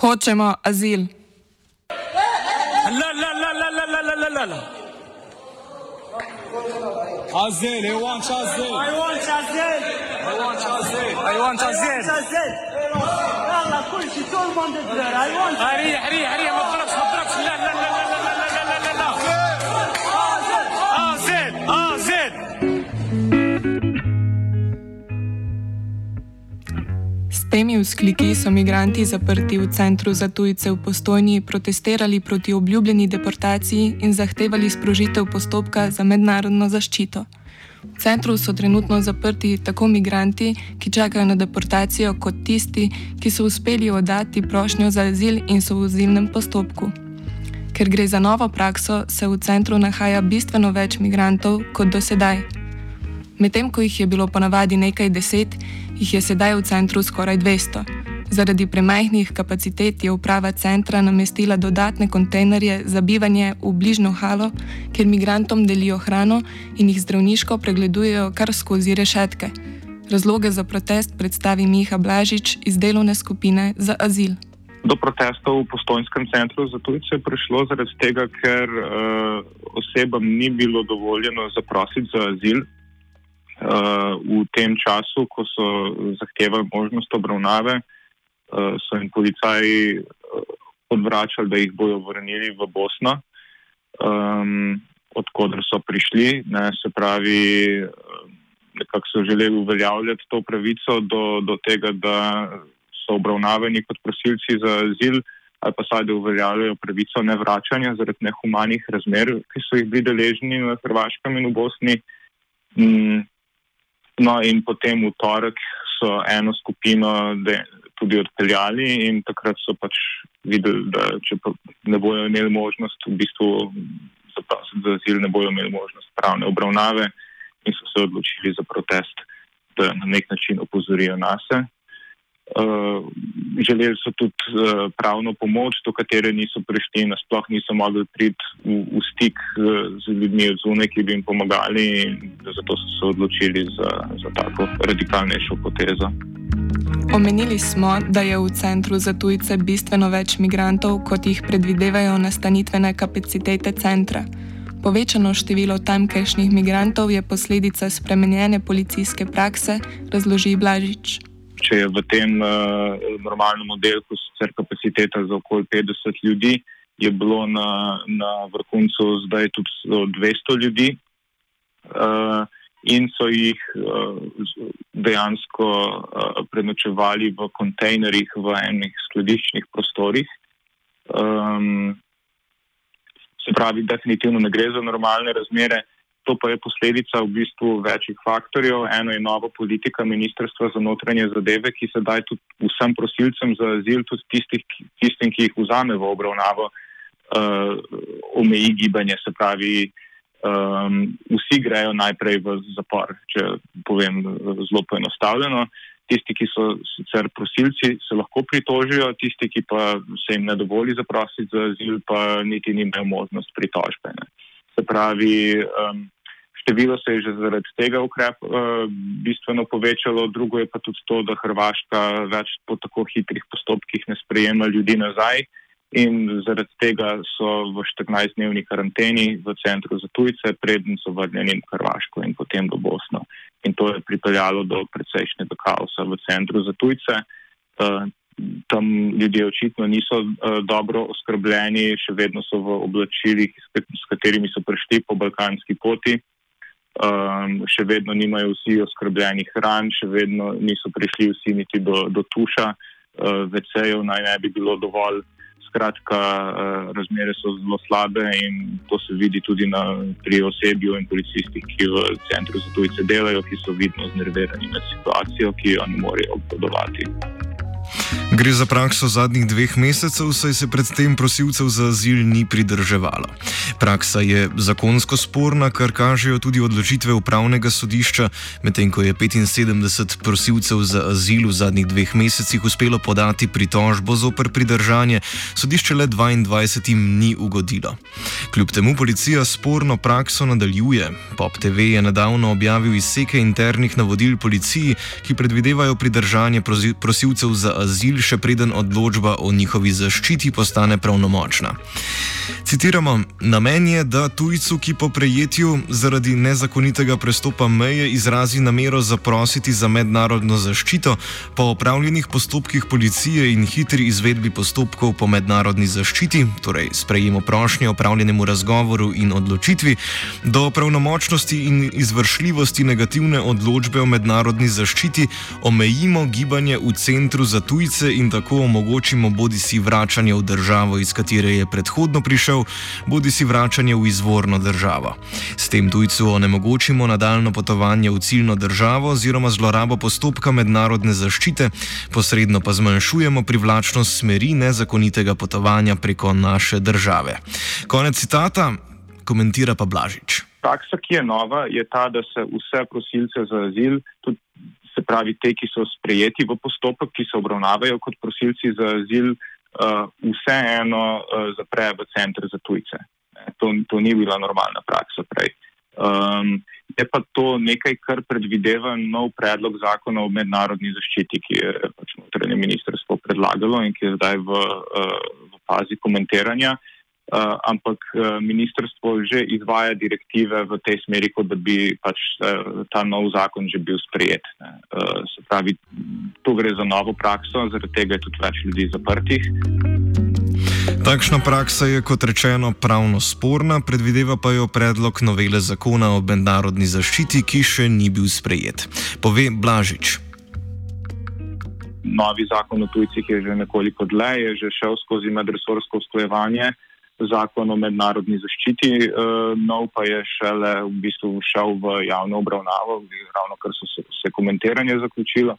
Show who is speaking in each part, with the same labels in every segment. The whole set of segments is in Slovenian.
Speaker 1: Hočemo azil.
Speaker 2: لا لا لا لا لا لا لا لا لا عزيل اي وانت عزيل اي وانت عزيل اي وانت عزيل اي وانت عزيل يلا كل شيء تو الموند اي وانت ريح ريح ريح ما
Speaker 1: تقلقش temi vzkliki so migranti zaprti v centru za tujce v postojni protestirali proti obljubljeni deportaciji in zahtevali sprožitev postopka za mednarodno zaščito. V centru so trenutno zaprti tako migranti, ki čakajo na deportacijo, kot tisti, ki so uspeli oddati prošnjo za azil in so v azilnem postopku. Ker gre za novo prakso, se v centru nahaja bistveno več migrantov kot do sedaj. Medtem ko jih je bilo ponavadi nekaj deset, jih je sedaj v centru skoraj 200. Zaradi premajhnih kapacitet je uprava centra namestila dodatne kontejnerje za bivanje v bližnjo halo, kjer migrantom delijo hrano in jih zdravniško pregledujejo kar skozi rešetke. Razloge za protest predstavi Miha Blažič iz delovne skupine za azil.
Speaker 3: Do protestov v postojnskem centru za tujce je prišlo zaradi tega, ker uh, osebam ni bilo dovoljeno zaprositi za azil v tem času, ko so zahtevali možnost obravnave, uh, so jim policaji uh, odvračali, da jih bojo vrnili v Bosno, um, odkudar so prišli. Ne, se pravi, nekako so želeli uveljavljati to pravico do, do tega, da so obravnavani kot prosilci za azil. Ali pa saj, da uveljavljajo pravico nevračanja zaradi nehumanih razmer, ki so jih bili deležni na Hrvaškem in v Bosni. Mm, No, in potem v torek so eno skupino de, tudi odpeljali, in takrat so pač videli, da če ne bodo imeli možnost, v bistvu zaprositi za azil, ne bodo imeli možnost pravne obravnave, in so se odločili za protest, da na nek način opozorijo nas. Uh, želeli so tudi uh, pravno pomoč, do katere niso prišli, nasploh niso mogli priti v, v stik uh, z ljudmi od zunaj, ki bi jim pomagali, zato so se odločili za, za tako radikalnejšo potezo.
Speaker 1: Omenili smo, da je v centru za tujce bistveno več migrantov, kot jih predvidevajo nastanitvene kapacitete centra. Povečano število tamkajšnjih migrantov je posledica spremenjene policijske prakse, razloži Blažič.
Speaker 3: Če je v tem uh, normalnem oddelku sicer kapaciteta za okoli 50 ljudi, je bilo na, na vrhuncu zdaj tudi 200 ljudi uh, in so jih uh, dejansko uh, prenočevali v kontejnerjih v enih skladiščnih prostorih. Um, se pravi, definitivno ne gre za normalne razmere. To pa je posledica v bistvu večjih faktorjev. Eno je nova politika Ministrstva za notranje zadeve, ki se daj tudi vsem prosilcem za azil, tudi tistih, tistim, ki jih vzame v obravnavo, uh, omeji gibanje. Se pravi, um, vsi grejo najprej v zapor, če povem zelo poenostavljeno. Tisti, ki so sicer prosilci, se lahko pritožijo, tisti, ki pa se jim ne dovoli zaprositi za azil, pa niti nimajo možnost pritožbe. Ne. Se pravi, um, število se je že zaradi tega ukrepa uh, bistveno povečalo, drugo je pa tudi to, da Hrvaška več po tako hitrih postopkih ne sprejema ljudi nazaj in zaradi tega so v 14-dnevni karanteni v centru za tujce, predn so vrnjeni v Hrvaško in potem do Bosno. In to je pripeljalo do precejšnjega kaosa v centru za tujce. Tam ljudje očitno niso uh, dobro oskrbljeni, še vedno so v oblačilih, s katerimi so prišli po balkanski poti. Um, še vedno nimajo vsi oskrbljenih hran, še vedno niso prišli vsi niti do, do tuša, uh, vecejev naj ne bi bilo dovolj. Skratka, uh, razmere so zelo slabe in to se vidi tudi na, pri osebju in policistih, ki v centru za tujce delajo, ki so vidno znervirani nad situacijo, ki jo ne morejo obvladovati.
Speaker 4: Gre za prakso zadnjih dveh mesecev, saj se predtem prosilcev za azil ni pridrževalo. Praksa je zakonsko sporna, kar kažejo tudi odločitve upravnega sodišča, medtem ko je 75 prosilcev za azil v zadnjih dveh mesecih uspelo podati pritožbo zoper pridržanje, sodišče le 22 jim ni ugodilo. Kljub temu policija sporno prakso nadaljuje. Pop TV je nedavno objavil izseke internih navodil policiji, ki predvidevajo pridržanje prosilcev za azil, še preden odločba o njihovi zaščiti postane pravnomočna. Citiramo: Namen je, da tujcu, ki po prejetju zaradi nezakonitega prestopa meje izrazi namero zaprositi za mednarodno zaščito, po opravljenih postopkih policije in hitri izvedbi postopkov po mednarodni zaščiti, torej sprejemu prošnje, opravljenemu razgovoru in odločitvi, do pravnomočnosti in izvršljivosti negativne odločbe o mednarodni zaščiti, omejimo gibanje v centru za tujce in tako omogočimo bodi si vračanje v državo, iz katere je predhodno prišel, bodi si vračanje v izvorno državo. S tem tujcu onemogočimo nadaljno potovanje v ciljno državo oziroma zlorabo postopka mednarodne zaščite, posredno pa zmanjšujemo privlačnost smeri nezakonitega potovanja preko naše države. Konec citata, komentira pa Blažič.
Speaker 3: Praksa, ki je nova, je ta, da se vse prosilce za azil, tudi se pravi te, ki so sprejeti v postopek, ki se obravnavajo kot prosilci za azil, uh, vseeno uh, zapre v centre za tujce. To, to ni bila normalna praksa prej. Um, je pa to nekaj, kar predvideva nov predlog zakona o mednarodni zaščiti, ki je pač notranje ministrstvo predlagalo in ki je zdaj v, v fazi komentiranja. Uh, uh, ampak uh, ministrstvo že izvaja direktive v tej smeri, kot da bi pač uh, ta nov zakon že bil sprejet. Uh, se pravi, tu gre za novo prakso, zaradi tega je tudi več ljudi zaprtih.
Speaker 4: Takšna praksa je, kot rečeno, pravno sporna, predvideva pa jo predlog novele zakona o mednarodni zaščiti, ki še ni bil sprejet. Pove Blažič.
Speaker 3: Novi zakon o tujcih je že nekoliko dlje, je že šel skozi medresorsko usklajevanje zakon o mednarodni zaščiti, uh, nov pa je šele v bistvu šel v javno obravnavo, ravno kar so se, se komentiranje zaključilo.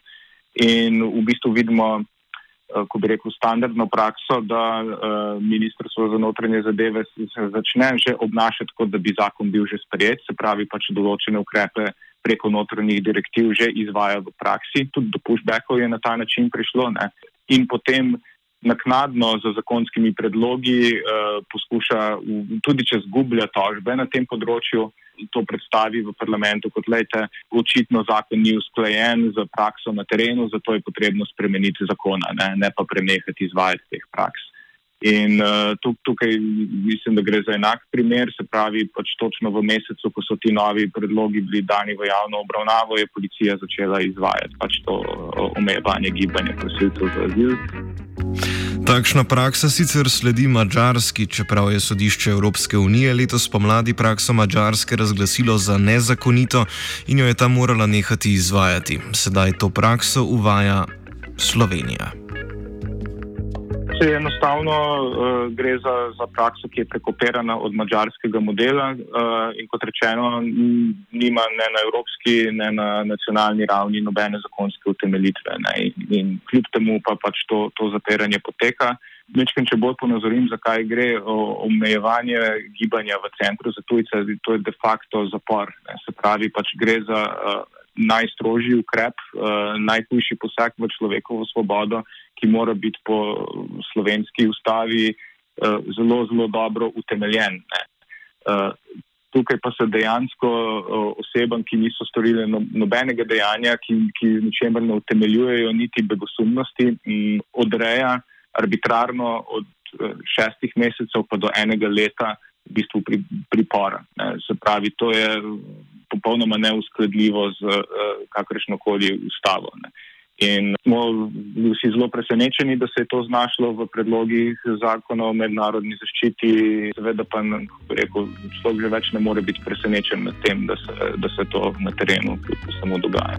Speaker 3: In v bistvu vidimo, uh, ko bi rekel, standardno prakso, da uh, Ministrstvo za notranje zadeve se začne že obnašati, kot da bi zakon bil že sprejet, se pravi pač določene ukrepe preko notranjih direktiv že izvaja v praksi, tudi do pushbackov je na ta način prišlo. Ne? In potem naknadno z zakonskimi predlogi uh, poskuša, tudi če zgublja tožbe na tem področju, to predstavi v parlamentu kot lejte, očitno zakon ni usklajen z prakso na terenu, zato je potrebno spremeniti zakona, ne, ne pa prenehati izvajati teh praks. In uh, tukaj mislim, da gre za enak primer, se pravi, pač točno v mesecu, ko so ti novi predlogi bili dani v javno obravnavo, je policija začela izvajati pač to omejevanje gibanja prosilcev za azil.
Speaker 4: Takšna praksa sicer sledi mačarski, čeprav je sodišče Evropske unije letos pomladi prakso mačarske razglasilo za nezakonito in jo je ta morala nehati izvajati. Sedaj to prakso uvaja Slovenija
Speaker 3: se enostavno uh, gre za, za prakso, ki je prekopirana od mađarskega modela uh, in kot rečeno, nima ne na evropski, ne na nacionalni ravni nobene zakonske utemeljitve. Ne. In, in kljub temu pa pač to, to zapiranje poteka. Mečkem, če bolj ponazorim, zakaj gre omejevanje gibanja v centru za tujce, to je de facto zapor. Ne. Se pravi, pač gre za uh, najstrožji ukrep, uh, najhujši poseg v človekovo svobodo, ki mora biti po slovenski ustavi uh, zelo, zelo dobro utemeljen. Uh, tukaj pa se dejansko uh, osebam, ki niso storile no, nobenega dejanja, ki, ki ničemer ne utemeljujejo niti begosumnosti, m, odreja arbitrarno od uh, šestih mesecev pa do enega leta v bistvu pri, pripora. Ne. Se pravi, to je popolnoma neuskladljivo z uh, kakršno koli ustavo. Ne. In smo vsi zelo presenečeni, da se je to znašlo v predlogih zakona o mednarodni zaščiti. Seveda pa rekel, človek že več ne more biti presenečen nad tem, da se, da se to na terenu samo dogaja.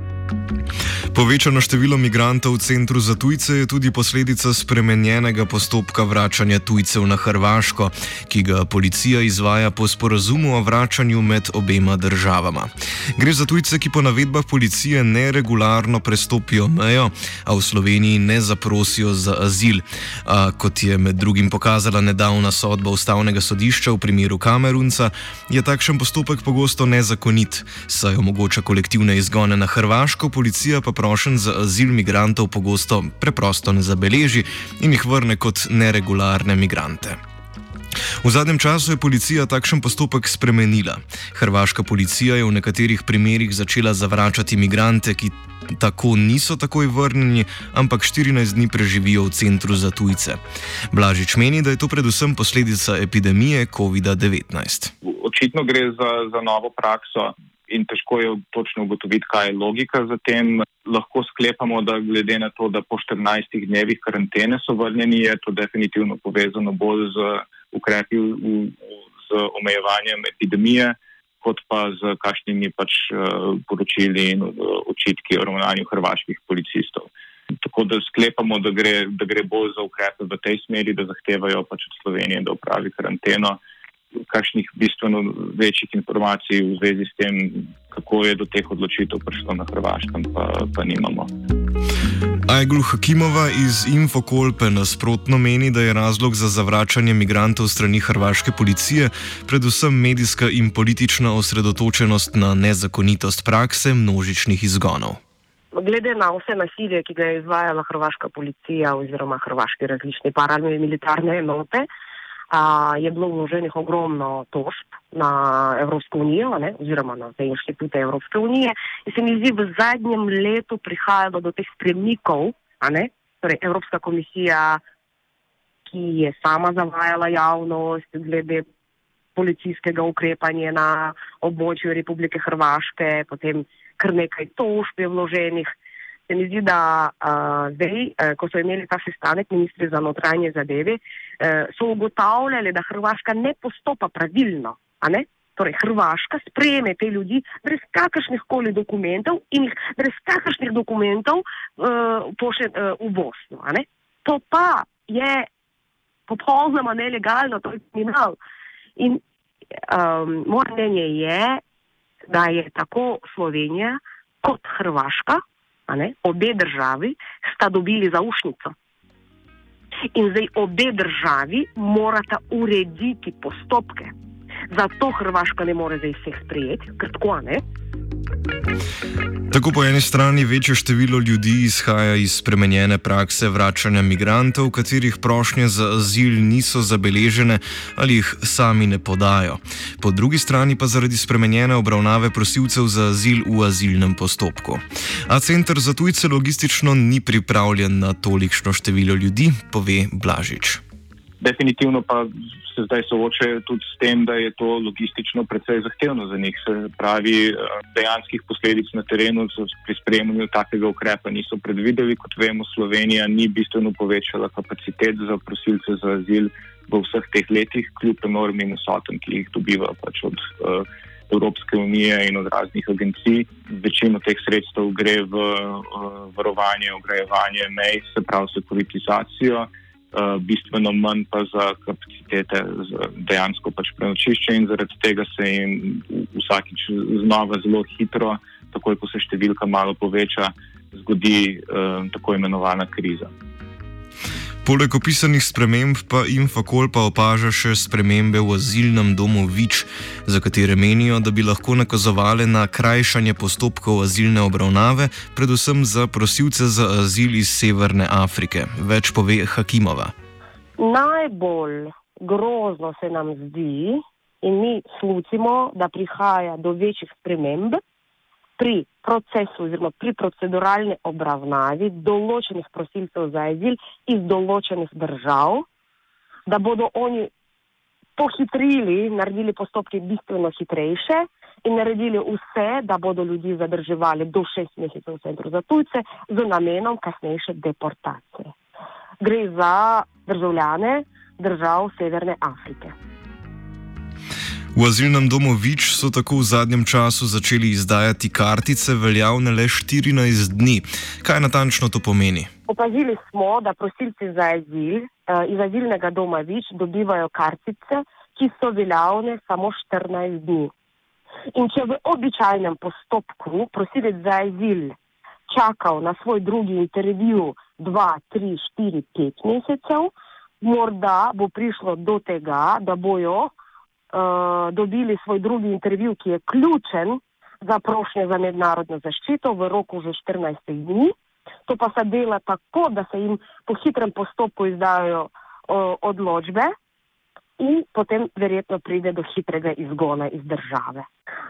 Speaker 4: Povečano število migrantov v centru za tujce je tudi posledica spremenjenega postopka vračanja tujcev na Hrvaško, ki ga policija izvaja po sporazumu o vračanju med obema državama. Gre za tujce, ki po navedbah policije neregularno prestopijo mejo, a v Sloveniji ne zaprosijo za azil. A, kot je med drugim pokazala nedavna sodba ustavnega sodišča v primeru Kamerunca, je takšen postopek pogosto nezakonit, saj omogoča kolektivne izgone na Hrvaško, policija pa prošen za azil migrantov pogosto preprosto ne zabeleži in jih vrne kot neregularne migrante. V zadnjem času je policija takšen postopek spremenila. Hrvaška policija je v nekaterih primerjih začela zavračati migrante, ki tako niso takoj vrnjeni, ampak 14 dni preživijo v centru za tujce. Blažič meni, da je to predvsem posledica epidemije COVID-19.
Speaker 3: Očitno gre za, za novo prakso in težko je točno ugotoviti, kaj je logika za tem. Lahko sklepamo, da glede na to, da po 14 dnevih karantene so vrnjeni, je to definitivno povezano bolj z ukrepi, z omejevanjem epidemije, kot pa z kakšnimi pač eh, poročili in eh, očitki o ravnanju hrvaških policistov. Tako da sklepamo, da gre, da gre bolj za ukrepe v tej smeri, da zahtevajo pač od Slovenije, da upravi karanteno kakšnih bistveno večjih informacij v zvezi s tem, kako je do teh odločitev prišlo na Hrvaškem, pa, pa nimamo.
Speaker 4: Ajgul Hakimova iz Infokolpe nasprotno meni, da je razlog za zavračanje migrantov strani hrvaške policije predvsem medijska in politična osredotočenost na nezakonitost prakse množičnih izgonov.
Speaker 5: Glede na vse nasilje, ki ga je izvajala hrvaška policija oziroma hrvaški različni paramilitarne enote, a, je bilo vloženih ogromno tožb na Evropsko unijo ne, oziroma na te inštitute Evropske unije. In se mi zdi v zadnjem letu prihajalo do teh spremnikov, torej Evropska komisija, ki je sama zavajala javnost glede policijskega ukrepanja na območju Republike Hrvaške, potem kar nekaj tožb je vloženih se mi zdi, da uh, zdaj, uh, ko so imeli ta sestanek ministri za notranje zadeve, uh, so ugotavljali, da Hrvaška ne postopa pravilno. Torej, Hrvaška sprejme te ljudi brez kakršnih koli dokumentov in jih brez kakršnih dokumentov uh, pošlje uh, v Bosno. To pa je popolnoma nelegalno, to je kriminal. In um, moje mnenje je, da je tako Slovenija kot Hrvaška ne, obe državi sta dobili zaušnico. In zdaj obe državi morata urediti postopke. Zato Hrvaška ne more zdaj vseh sprejeti, ker tako ne.
Speaker 4: Tako po eni strani večje število ljudi izhaja iz spremenjene prakse vračanja migrantov, katerih prošnje za azil niso zabeležene ali jih sami ne podajo. Po drugi strani pa zaradi spremenjene obravnave prosilcev za azil v azilnem postopku. A center za tujce logistično ni pripravljen na tolikšno število ljudi, pove Blažič.
Speaker 3: Definitivno pa se zdaj soočajo tudi s tem, da je to logistično precej zahtevno za njih. Se pravi, eh, dejanskih posledic na terenu pri sprejemljanju takega ukrepa niso predvideli. Kot vemo, Slovenija ni bistveno povečala kapacitet za prosilce za azil v vseh teh letih, kljub enormnim vsotam, ki jih dobiva pač od uh, Evropske unije in od raznih agencij. Večino teh sredstev gre v uh, varovanje, ograjevanje mej, se pravi sekuritizacijo. Eh, bistveno manj pa za kapacitete za dejansko pač prenočišče in zaradi tega se jim vsakič znova zelo hitro, takoj ko se številka malo poveča, zgodi uh, tako imenovana kriza.
Speaker 4: Poleg opisanih sprememb pa Infokol pa opaža še spremembe v azilnem domu Vič, za katere menijo, da bi lahko nakazovali na krajšanje postopkov azilne obravnave, predvsem za prosilce za azil iz Severne Afrike. Več pove Hakimova.
Speaker 5: Najbolj grozno se nam zdi in mi slucimo, da prihaja do večjih sprememb pri procesu oziroma pri proceduralni obravnavi določenih prosilcev za azil iz določenih držav, da bodo oni pohitrili, naredili postopke bistveno hitrejše in naredili vse, da bodo ljudi zadrževali do šest mesecev v centru za tujce z namenom kasnejše deportacije. Gre za državljane držav Severne Afrike.
Speaker 4: V azilnem domu Vič so tako v zadnjem času začeli izdajati kartice, veljavne le 14 dni. Kaj natančno to pomeni?
Speaker 5: Opazili smo, da prosilci za azil uh, iz azilnega doma Vič dobivajo kartice, ki so veljavne samo 14 dni. In če v običajnem postopku prosilec za azil čakal na svoj drugi intervju 2, 3, 4, 5 mesecev, morda bo prišlo do tega, da bojo uh, dobili svoj drugi intervju, ki je ključen za prošnje za mednarodno zaščito v roku že 14 dni. To pa se dela tako, da se jim po hitrem postopku izdajo uh, odločbe in potem verjetno pride do hitrega izgona iz države.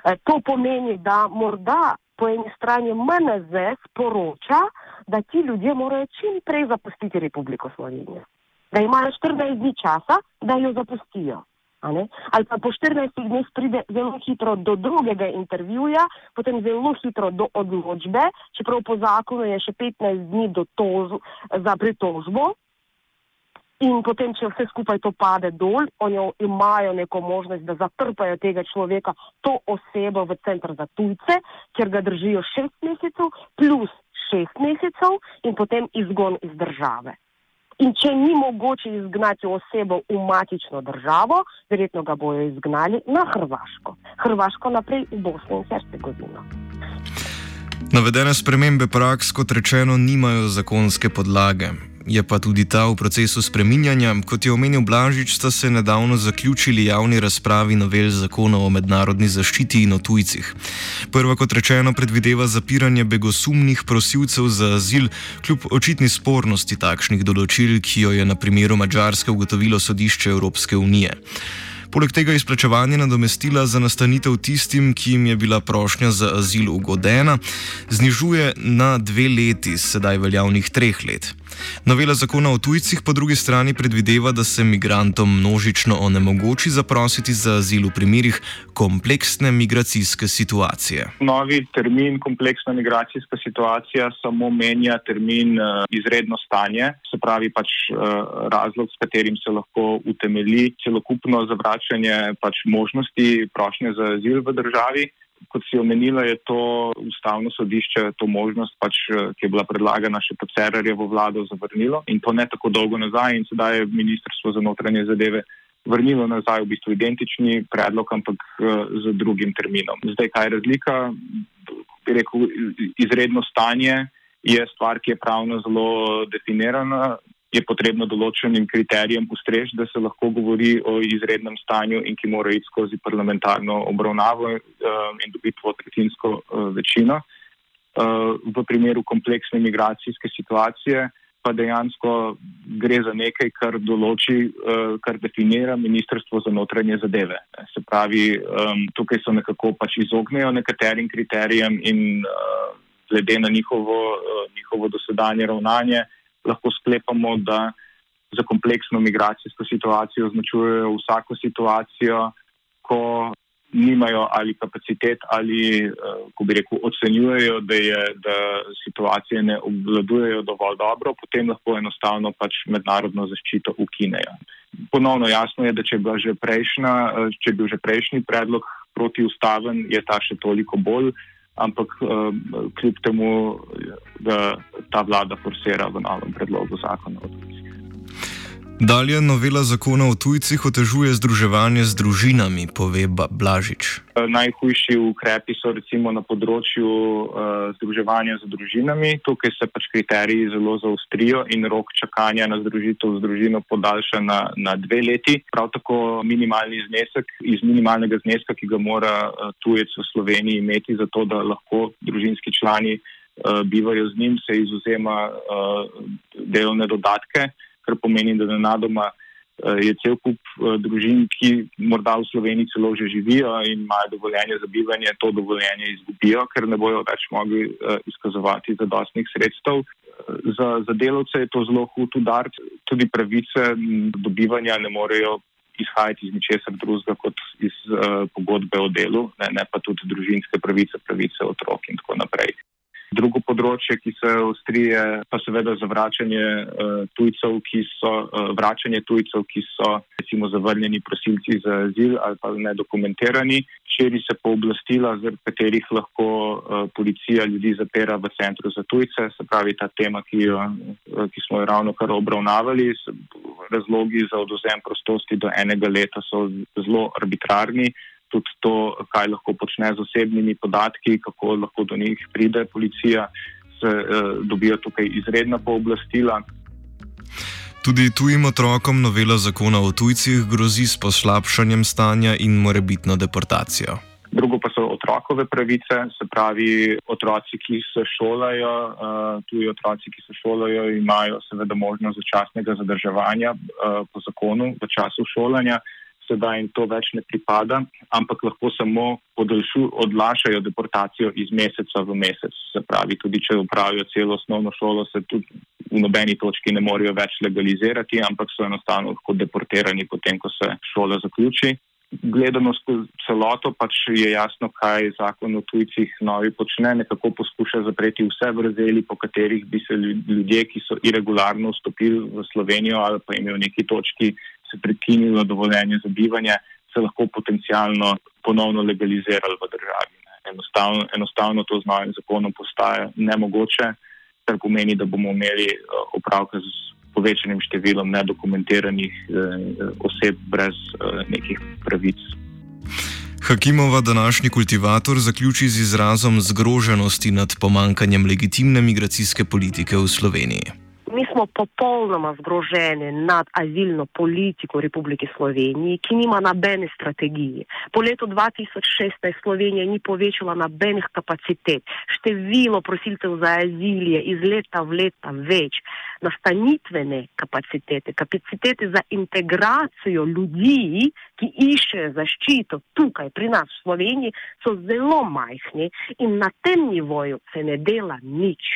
Speaker 5: E, to pomeni, da morda po eni strani MNZ sporoča, da ti ljudje morajo čim prej zapustiti Republiko Slovenijo. Da imajo 14 dni časa, da jo zapustijo ali pa po 14 dneh pride zelo hitro do drugega intervjuja, potem zelo hitro do odločbe, čeprav po zakonu je še 15 dni do tožu, za pritožbo. In potem, če vse skupaj to pade dol, oni imajo neko možnost, da zatrpajo tega človeka, to osebo v centr za tujce, ker ga držijo šest mesecev plus šest mesecev in potem izgon iz države. In če ni mogoče izgnati osebo v matično državo, verjetno ga bojo izgnali na Hrvaško. Hrvaško naprej v Bosno in Hercegovino.
Speaker 4: Navedene spremembe praks, kot rečeno, nimajo zakonske podlage je pa tudi ta v procesu spreminjanja. Kot je omenil Blažič, sta se nedavno zaključili javni razpravi novel zakona o mednarodni zaščiti in o tujcih. Prva, kot rečeno, predvideva zapiranje begosumnih prosilcev za azil, kljub očitni spornosti takšnih določil, ki jo je na primeru Mačarske ugotovilo sodišče Evropske unije. Poleg tega izplačevanje nadomestila za nastanitev tistim, ki jim je bila prošnja za azil ugodena, znižuje na dve leti, sedaj veljavnih treh let. Novela zakona o tujcih po drugi strani predvideva, da se migrantom množično onemogoči zaprositi za azil v primerih kompleksne migracijske situacije.
Speaker 3: Novi termin kompleksna migracijska situacija samo menja termin uh, izredno stanje, se pravi pač uh, razlog, s katerim se lahko utemeli celokupno zavračanje pač možnosti prošnje za azil v državi kot si omenila, je to ustavno sodišče to možnost, pač, eh, ki je bila predlagana še pod Cerarjevo vlado, zavrnilo in to ne tako dolgo nazaj in sedaj je Ministrstvo za notranje zadeve vrnilo nazaj v bistvu identični predlog, ampak uh, z drugim terminom. Zdaj, kaj je razlika? Bi rekel, izredno stanje je stvar, ki je pravno zelo definirana je potrebno določenim kriterijem ustreči, da se lahko govori o izrednem stanju in ki mora iti skozi parlamentarno obravnavo uh, in dobiti dvotretinsko uh, večino. Uh, v primeru kompleksne migracijske situacije pa dejansko gre za nekaj, kar določi, kar definira Ministrstvo za notranje zadeve. Se pravi, tukaj so nekako pač izognejo nekaterim kriterijem in glede na njihovo, njihovo dosedanje ravnanje lahko sklepamo, da za kompleksno migracijsko situacijo označujejo vsako situacijo, ko nimajo ali kapacitet ali, eh, ko bi rekel, ocenjujejo, da, je, da situacije ne obvladujejo dovolj dobro, potem lahko enostavno pač mednarodno zaščito ukinejo. Ponovno jasno je, da če, prejšnja, eh, če je bil že prejšnji predlog protiustaven, je ta še toliko bolj ampak uh, kljub temu, da ta vlada forsira v novem predlogu zakona o tujcih.
Speaker 4: Dalje novela zakona o tujcih otežuje združevanje z družinami, pove Blažič.
Speaker 3: Eh, najhujši ukrepi so recimo na področju uh, združevanja z družinami. Tukaj se pač kriteriji zelo zaostrijo in rok čakanja na združitev z družino podaljša na, na dve leti. Prav tako minimalni znesek iz minimalnega zneska, ki ga mora uh, tujec v Sloveniji imeti za to, da lahko družinski člani uh, bivajo z njim, se izuzema uh, delovne dodatke kar pomeni, da nenadoma eh, je cel kup eh, družin, ki morda v Sloveniji celo že živijo in imajo dovoljenje za bivanje, to dovoljenje izgubijo, ker ne bojo več mogli eh, izkazovati zadostnih sredstev. Za, za delovce je to zelo hud udar, tudi pravice do bivanja ne morejo izhajati iz ničesar drugega kot iz uh, pogodbe o delu, ne, ne pa tudi družinske pravice, pravice otrok in tako naprej. Drugo področje, ki se ostrije, pa seveda zavračanje uh, tujcev, ki so uh, vračanje tujcev, ki so recimo zavrnjeni prosilci za azil ali pa nedokumentirani, širi se pooblastila, zaradi katerih lahko uh, policija ljudi zapira v centru za tujce, se pravi ta tema, ki, jo, ki smo jo ravno kar obravnavali. Razlogi za odozem prostosti do enega leta so zelo arbitrarni tudi to, kaj lahko počne z osebnimi podatki, kako lahko do njih pride policija, se uh, dobijo tukaj izredna pooblastila.
Speaker 4: Tudi tujim otrokom novela zakona o tujcih grozi s poslabšanjem stanja in morebitno deportacijo.
Speaker 3: Drugo pa so otrokove pravice, se pravi, otroci, ki se šolajo, uh, tuji otroci, ki se šolajo, imajo seveda možnost začasnega zadrževanja uh, po zakonu v času šolanja. Sedaj jim to več ne pripada, ampak lahko samo podaljšu, odlašajo deportacijo iz meseca v mesec. Se pravi, tudi če upravijo celo osnovno šolo, se tudi v nobeni točki ne morejo več legalizirati, ampak so enostavno lahko deportirani potem, ko se šola zaključi. Gledano skozi celoto pač je jasno, kaj zakon o tujcih novi počne, nekako poskuša zapreti vse vrzeli, po katerih bi se ljudje, ki so irregularno vstopili v Slovenijo ali pa imeli v neki točki se prekinilo dovoljenje za bivanje, se lahko potencialno ponovno legalizirali v državi. Enostavno, enostavno to z novim zakonom postaje nemogoče, kar pomeni, da bomo imeli eh, opravka z povečanim številom nedokumentiranih eh, oseb brez eh, nekih pravic.
Speaker 4: Hakimova današnji kultivator zaključi z izrazom zgroženosti nad pomankanjem legitimne migracijske politike v Sloveniji.
Speaker 5: Mi smo popolnoma zgroženi nad azilno politiko Republike Slovenije, ki nima nobene strategije. Po letu 2016 Slovenija ni povečala nobenih kapacitet. Število prosilcev za azil je iz leta v leta več. Nastanitvene kapacitete, kapacitete za integracijo ljudi, ki iščejo zaščito tukaj pri nas v Sloveniji, so zelo majhni in na tem nivoju se ne dela nič.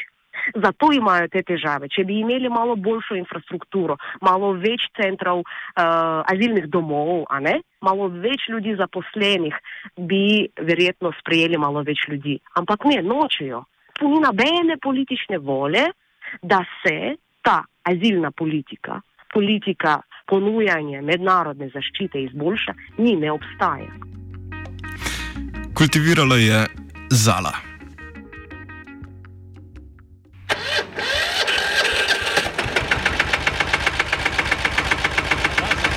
Speaker 5: Zato imajo te težave. Če bi imeli malo boljšo infrastrukturo, malo več centrov uh, azilnih domov, malo več ljudi zaposlenih, bi verjetno sprejeli malo več ljudi. Ampak ne, nočejo. Tu ni nobene politične volje, da se ta azilna politika, politika ponujanja mednarodne zaščite izboljša, ni ne obstaja.
Speaker 4: Kultivirala je Zala.